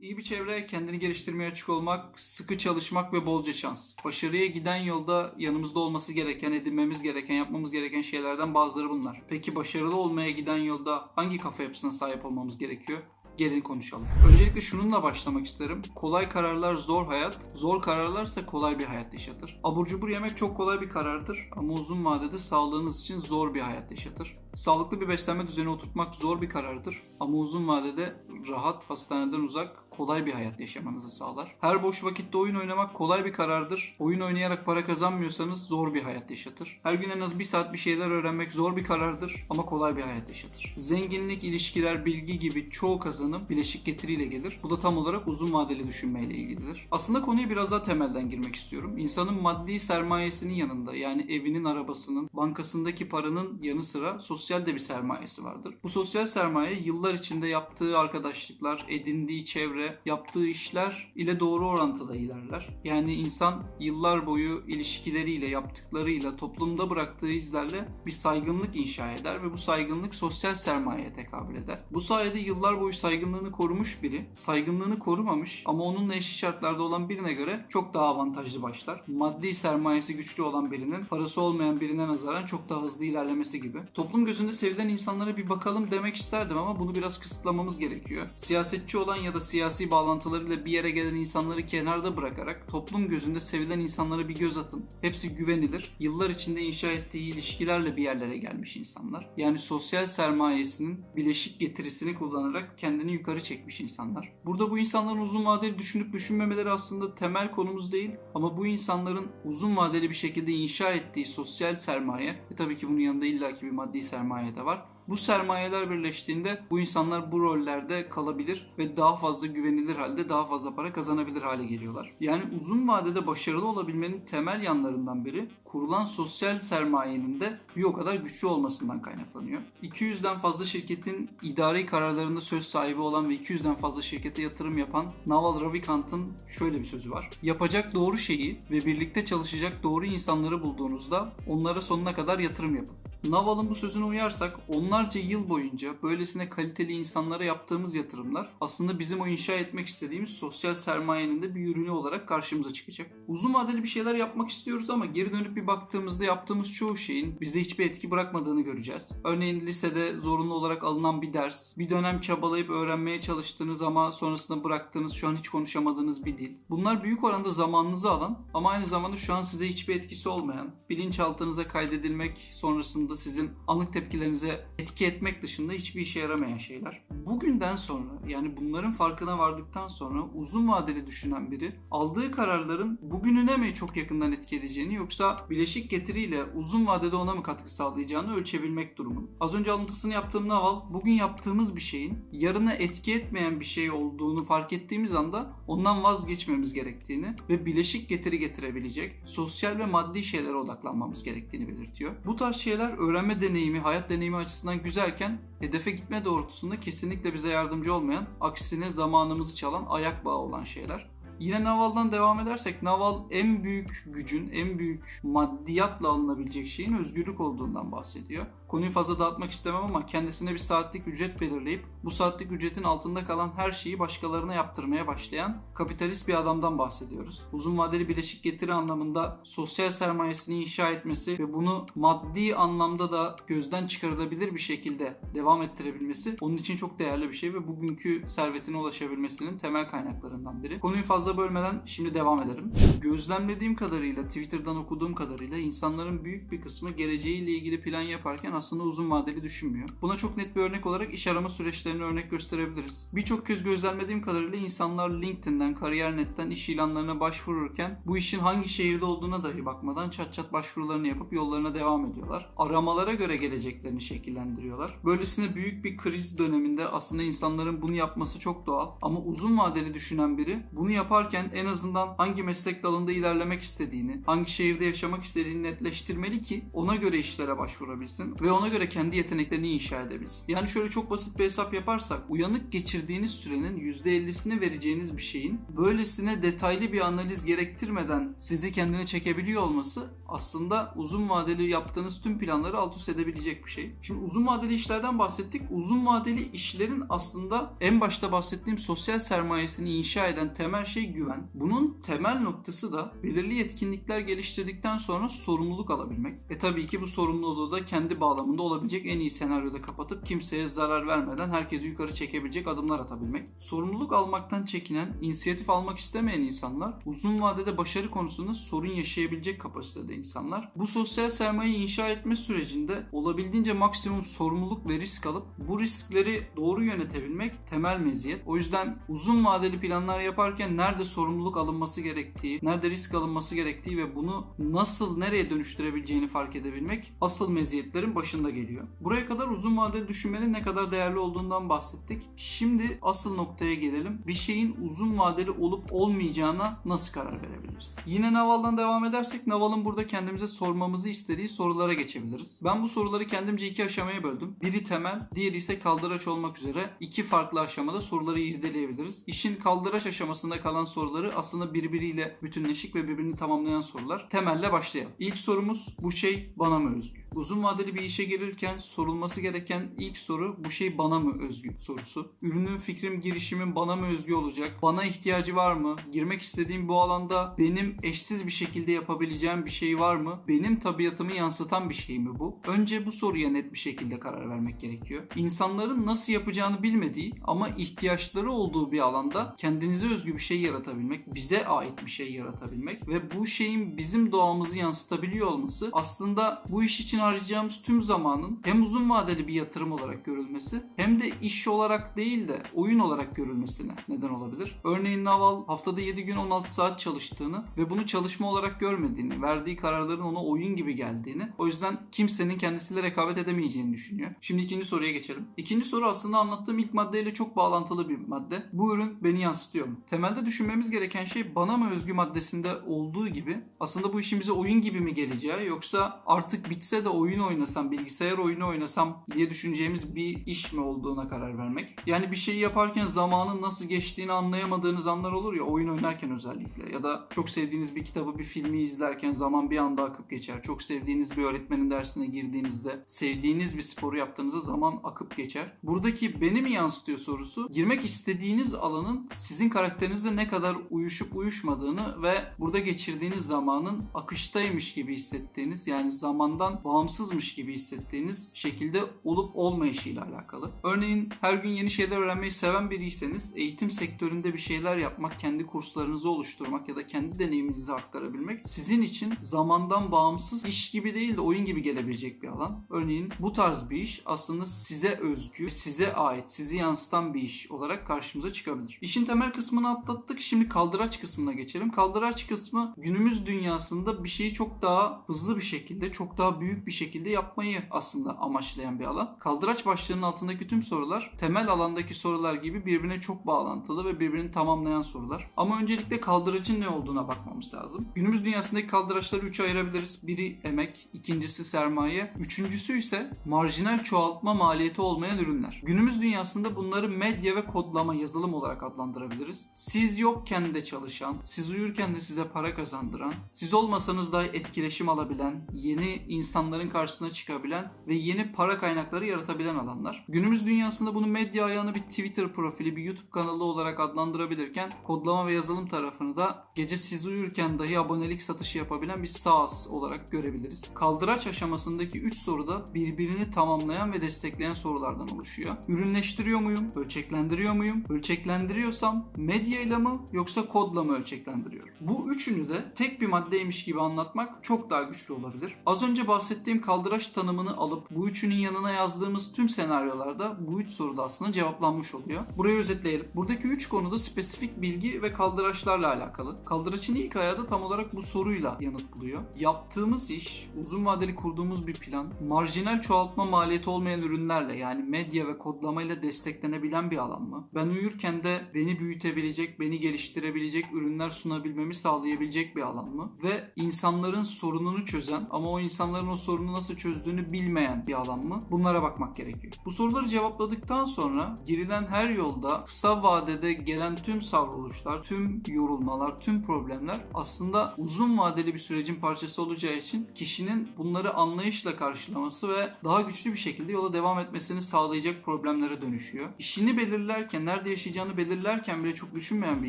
İyi bir çevre, kendini geliştirmeye açık olmak, sıkı çalışmak ve bolca şans. Başarıya giden yolda yanımızda olması gereken, edinmemiz gereken, yapmamız gereken şeylerden bazıları bunlar. Peki başarılı olmaya giden yolda hangi kafa yapısına sahip olmamız gerekiyor? Gelin konuşalım. Öncelikle şununla başlamak isterim. Kolay kararlar zor hayat, zor kararlarsa kolay bir hayat yaşatır. Abur cubur yemek çok kolay bir karardır ama uzun vadede sağlığınız için zor bir hayat yaşatır. Sağlıklı bir beslenme düzeni oturtmak zor bir karardır ama uzun vadede rahat, hastaneden uzak, kolay bir hayat yaşamanızı sağlar. Her boş vakitte oyun oynamak kolay bir karardır. Oyun oynayarak para kazanmıyorsanız zor bir hayat yaşatır. Her gün en az bir saat bir şeyler öğrenmek zor bir karardır ama kolay bir hayat yaşatır. Zenginlik, ilişkiler, bilgi gibi çoğu kazanım bileşik getiriyle gelir. Bu da tam olarak uzun vadeli düşünmeyle ilgilidir. Aslında konuya biraz daha temelden girmek istiyorum. İnsanın maddi sermayesinin yanında yani evinin, arabasının, bankasındaki paranın yanı sıra sosyal de bir sermayesi vardır. Bu sosyal sermaye yıllar içinde yaptığı arkadaşlıklar, edindiği çevre, yaptığı işler ile doğru orantıda ilerler. Yani insan yıllar boyu ilişkileriyle, yaptıklarıyla, toplumda bıraktığı izlerle bir saygınlık inşa eder ve bu saygınlık sosyal sermayeye tekabül eder. Bu sayede yıllar boyu saygınlığını korumuş biri, saygınlığını korumamış ama onunla eşit şartlarda olan birine göre çok daha avantajlı başlar. Maddi sermayesi güçlü olan birinin parası olmayan birine nazaran çok daha hızlı ilerlemesi gibi. Toplum gözünde sevilen insanlara bir bakalım demek isterdim ama bunu biraz kısıtlamamız gerekiyor. Siyasetçi olan ya da siyasi bağlantılarıyla bir yere gelen insanları kenarda bırakarak toplum gözünde sevilen insanlara bir göz atın. Hepsi güvenilir. Yıllar içinde inşa ettiği ilişkilerle bir yerlere gelmiş insanlar. Yani sosyal sermayesinin bileşik getirisini kullanarak kendini yukarı çekmiş insanlar. Burada bu insanların uzun vadeli düşünüp düşünmemeleri aslında temel konumuz değil ama bu insanların uzun vadeli bir şekilde inşa ettiği sosyal sermaye ve tabii ki bunun yanında illaki bir maddi sermaye de var bu sermayeler birleştiğinde bu insanlar bu rollerde kalabilir ve daha fazla güvenilir halde daha fazla para kazanabilir hale geliyorlar. Yani uzun vadede başarılı olabilmenin temel yanlarından biri kurulan sosyal sermayenin de bir o kadar güçlü olmasından kaynaklanıyor. 200'den fazla şirketin idari kararlarında söz sahibi olan ve 200'den fazla şirkete yatırım yapan Naval Ravikant'ın şöyle bir sözü var. Yapacak doğru şeyi ve birlikte çalışacak doğru insanları bulduğunuzda onlara sonuna kadar yatırım yapın. Naval'ın bu sözüne uyarsak onlarca yıl boyunca böylesine kaliteli insanlara yaptığımız yatırımlar aslında bizim o inşa etmek istediğimiz sosyal sermayenin de bir ürünü olarak karşımıza çıkacak. Uzun vadeli bir şeyler yapmak istiyoruz ama geri dönüp bir baktığımızda yaptığımız çoğu şeyin bizde hiçbir etki bırakmadığını göreceğiz. Örneğin lisede zorunlu olarak alınan bir ders, bir dönem çabalayıp öğrenmeye çalıştığınız ama sonrasında bıraktığınız şu an hiç konuşamadığınız bir dil. Bunlar büyük oranda zamanınızı alan ama aynı zamanda şu an size hiçbir etkisi olmayan, bilinçaltınıza kaydedilmek sonrasında sonrasında sizin anlık tepkilerinize etki etmek dışında hiçbir işe yaramayan şeyler. Bugünden sonra yani bunların farkına vardıktan sonra uzun vadeli düşünen biri aldığı kararların bugününe mi çok yakından etki edeceğini yoksa bileşik getiriyle uzun vadede ona mı katkı sağlayacağını ölçebilmek durumunda. Az önce alıntısını yaptığım Naval bugün yaptığımız bir şeyin yarına etki etmeyen bir şey olduğunu fark ettiğimiz anda ondan vazgeçmemiz gerektiğini ve bileşik getiri getirebilecek sosyal ve maddi şeylere odaklanmamız gerektiğini belirtiyor. Bu tarz şeyler öğrenme deneyimi, hayat deneyimi açısından güzelken hedefe gitme doğrultusunda kesinlikle bize yardımcı olmayan, aksine zamanımızı çalan ayak bağı olan şeyler. Yine Naval'dan devam edersek Naval en büyük gücün, en büyük maddiyatla alınabilecek şeyin özgürlük olduğundan bahsediyor. Konuyu fazla dağıtmak istemem ama kendisine bir saatlik ücret belirleyip bu saatlik ücretin altında kalan her şeyi başkalarına yaptırmaya başlayan kapitalist bir adamdan bahsediyoruz. Uzun vadeli bileşik getiri anlamında sosyal sermayesini inşa etmesi ve bunu maddi anlamda da gözden çıkarılabilir bir şekilde devam ettirebilmesi onun için çok değerli bir şey ve bugünkü servetine ulaşabilmesinin temel kaynaklarından biri. Konuyu fazla bölmeden şimdi devam edelim. Gözlemlediğim kadarıyla, Twitter'dan okuduğum kadarıyla insanların büyük bir kısmı geleceğiyle ilgili plan yaparken aslında uzun vadeli düşünmüyor. Buna çok net bir örnek olarak iş arama süreçlerini örnek gösterebiliriz. Birçok kez gözlemlediğim kadarıyla insanlar LinkedIn'den, Kariyer.net'ten iş ilanlarına başvururken bu işin hangi şehirde olduğuna dahi bakmadan çat çat başvurularını yapıp yollarına devam ediyorlar. Aramalara göre geleceklerini şekillendiriyorlar. Böylesine büyük bir kriz döneminde aslında insanların bunu yapması çok doğal. Ama uzun vadeli düşünen biri bunu yaparken en azından hangi meslek dalında ilerlemek istediğini, hangi şehirde yaşamak istediğini netleştirmeli ki ona göre işlere başvurabilsin ve ve ona göre kendi yeteneklerini inşa edebilsin. Yani şöyle çok basit bir hesap yaparsak uyanık geçirdiğiniz sürenin %50'sini vereceğiniz bir şeyin böylesine detaylı bir analiz gerektirmeden sizi kendine çekebiliyor olması aslında uzun vadeli yaptığınız tüm planları alt üst edebilecek bir şey. Şimdi uzun vadeli işlerden bahsettik. Uzun vadeli işlerin aslında en başta bahsettiğim sosyal sermayesini inşa eden temel şey güven. Bunun temel noktası da belirli yetkinlikler geliştirdikten sonra sorumluluk alabilmek. E tabii ki bu sorumluluğu da kendi bağlamında olabilecek en iyi senaryoda kapatıp kimseye zarar vermeden herkesi yukarı çekebilecek adımlar atabilmek. Sorumluluk almaktan çekinen, inisiyatif almak istemeyen insanlar uzun vadede başarı konusunda sorun yaşayabilecek kapasitede insanlar. Bu sosyal sermayeyi inşa etme sürecinde olabildiğince maksimum sorumluluk ve risk alıp bu riskleri doğru yönetebilmek temel meziyet. O yüzden uzun vadeli planlar yaparken nerede sorumluluk alınması gerektiği, nerede risk alınması gerektiği ve bunu nasıl nereye dönüştürebileceğini fark edebilmek asıl meziyetlerin başında geliyor. Buraya kadar uzun vadeli düşünmenin ne kadar değerli olduğundan bahsettik. Şimdi asıl noktaya gelelim. Bir şeyin uzun vadeli olup olmayacağına nasıl karar verebiliriz? Yine Naval'dan devam edersek Naval'ın burada kendimize sormamızı istediği sorulara geçebiliriz. Ben bu soruları kendimce iki aşamaya böldüm. Biri temel, diğeri ise kaldıraç olmak üzere iki farklı aşamada soruları irdeleyebiliriz. İşin kaldıraç aşamasında kalan soruları aslında birbiriyle bütünleşik ve birbirini tamamlayan sorular. Temelle başlayalım. İlk sorumuz bu şey bana mı özgü? Uzun vadeli bir işe girirken sorulması gereken ilk soru bu şey bana mı özgü sorusu. Ürünün, fikrim, girişimin bana mı özgü olacak? Bana ihtiyacı var mı? Girmek istediğim bu alanda benim eşsiz bir şekilde yapabileceğim bir şey var mı? Benim tabiatımı yansıtan bir şey mi bu? Önce bu soruya net bir şekilde karar vermek gerekiyor. İnsanların nasıl yapacağını bilmediği ama ihtiyaçları olduğu bir alanda kendinize özgü bir şey yaratabilmek, bize ait bir şey yaratabilmek ve bu şeyin bizim doğamızı yansıtabiliyor olması aslında bu iş için harcayacağımız tüm zamanın hem uzun vadeli bir yatırım olarak görülmesi hem de iş olarak değil de oyun olarak görülmesine neden olabilir. Örneğin Naval haftada 7 gün 16 saat çalıştığını ve bunu çalışma olarak görmediğini, verdiği kararların ona oyun gibi geldiğini, o yüzden kimsenin kendisiyle rekabet edemeyeceğini düşünüyor. Şimdi ikinci soruya geçelim. İkinci soru aslında anlattığım ilk maddeyle çok bağlantılı bir madde. Bu ürün beni yansıtıyor mu? Temelde düşünmemiz gereken şey bana mı özgü maddesinde olduğu gibi aslında bu işin bize oyun gibi mi geleceği yoksa artık bitse de oyun oynasam, bilgisayar oyunu oynasam diye düşüneceğimiz bir iş mi olduğuna karar vermek. Yani bir şeyi yaparken zamanın nasıl geçtiğini anlayamadığınız anlar olur ya oyun oynarken özellikle ya da çok sevdiğiniz bir kitabı, bir filmi izlerken zaman bir anda akıp geçer. Çok sevdiğiniz bir öğretmenin dersine girdiğinizde, sevdiğiniz bir sporu yaptığınızda zaman akıp geçer. Buradaki beni mi yansıtıyor sorusu girmek istediğiniz alanın sizin karakterinizle ne kadar uyuşup uyuşmadığını ve burada geçirdiğiniz zamanın akıştaymış gibi hissettiğiniz yani zamandan bağımsızmış gibi hissettiğiniz şekilde olup olmayışıyla alakalı. Örneğin her gün yeni şeyler öğrenmeyi seven biriyseniz eğitim sektöründe bir şeyler yapmak, kendi kurslarınızı oluşturmak ya da kendi deneyiminizi aktarabilmek sizin için zamandan bağımsız iş gibi değil de oyun gibi gelebilecek bir alan. Örneğin bu tarz bir iş aslında size özgü, size ait, sizi yansıtan bir iş olarak karşımıza çıkabilir. İşin temel kısmını atlattık. Şimdi kaldıraç kısmına geçelim. Kaldıraç kısmı günümüz dünyasında bir şeyi çok daha hızlı bir şekilde, çok daha büyük bir şekilde yapmayı aslında amaçlayan bir alan. Kaldıraç başlığının altındaki tüm sorular temel alandaki sorular gibi birbirine çok bağlantılı ve birbirini tamamlayan sorular. Ama öncelikle kaldıracın ne olduğuna bakmamız lazım. Günümüz dünyasındaki kaldıraçları üçe ayırabiliriz. Biri emek, ikincisi sermaye, üçüncüsü ise marjinal çoğaltma maliyeti olmayan ürünler. Günümüz dünyasında bunları medya ve kodlama yazılım olarak adlandırabiliriz. Siz yokken de çalışan, siz uyurken de size para kazandıran, siz olmasanız da etkileşim alabilen, yeni insanların karşısına çıkabilen ve yeni para kaynakları yaratabilen alanlar. Günümüz dünyasında bunu medya ayağını bir Twitter profili, bir YouTube kanalı olarak adlandırabilirken kodlama ve yazılım tarafını da gece siz uyurken dahi abonelik satışı yapabilen bir SaaS olarak görebiliriz. Kaldıraç aşamasındaki 3 soruda birbirini tamamlayan ve destekleyen sorulardan oluşuyor. Ürünleştiriyor muyum? Ölçeklendiriyor muyum? Ölçeklendiriyorsam medyayla mı yoksa kodla mı ölçeklendiriyorum? Bu üçünü de tek bir maddeymiş gibi anlatmak çok daha güçlü olabilir. Az önce bahsettiğim kaldıraç tanımını alıp bu üçünün yanına yazdığımız tüm senaryolarda bu üç soruda aslında cevaplanmış oluyor. Burayı özetleyelim. Buradaki üç konuda spesifik bilgi ve kaldıraçlarla alakalı. Kaldıraçın ilk ayağı da tam olarak bu soruyla yanıt buluyor. Yaptığımız iş, uzun vadeli kurduğumuz bir plan, marjinal çoğaltma maliyeti olmayan ürünlerle yani medya ve kodlamayla desteklenebilen bir alan mı? Ben uyurken de beni büyütebilecek, beni geliştirebilecek ürünler sunabilmemi sağlayabilecek bir alan mı? Ve insanların sorununu çözen ama o insanların o sorunu nasıl çözdüğünü bilmeyen bir alan mı? Bunlara bakmak gerekiyor. Bu soruları cevapladıktan sonra girilen her yolda kısa vadede gelen tüm savruluşlar, tüm yorulmalar, tüm problemler aslında uzun vadeli bir sürecin parçası olacağı için kişinin bunları anlayışla karşılaması ve daha güçlü bir şekilde yola devam etmesini sağlayacak problemlere dönüşüyor. İşini belirlerken, nerede yaşayacağını belirlerken bile çok düşünmeyen bir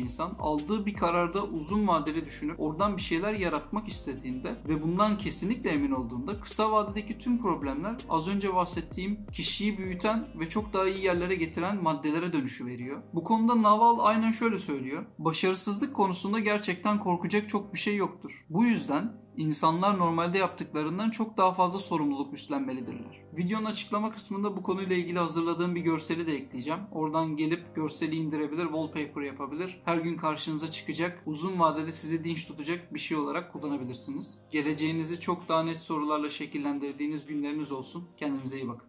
insan aldığı bir kararda uzun vadeli düşünüp oradan bir şeyler yaratmak istediğinde ve bundan kesinlikle emin olduğunda kısa vadedeki problemler az önce bahsettiğim kişiyi büyüten ve çok daha iyi yerlere getiren maddelere dönüşü veriyor. Bu konuda Naval aynen şöyle söylüyor. Başarısızlık konusunda gerçekten korkacak çok bir şey yoktur. Bu yüzden insanlar normalde yaptıklarından çok daha fazla sorumluluk üstlenmelidirler. Videonun açıklama kısmında bu konuyla ilgili hazırladığım bir görseli de ekleyeceğim. Oradan gelip görseli indirebilir, wallpaper yapabilir. Her gün karşınıza çıkacak, uzun vadede sizi dinç tutacak bir şey olarak kullanabilirsiniz. Geleceğinizi çok daha net sorularla şekillendirdiğiniz günleriniz olsun. Kendinize iyi bakın.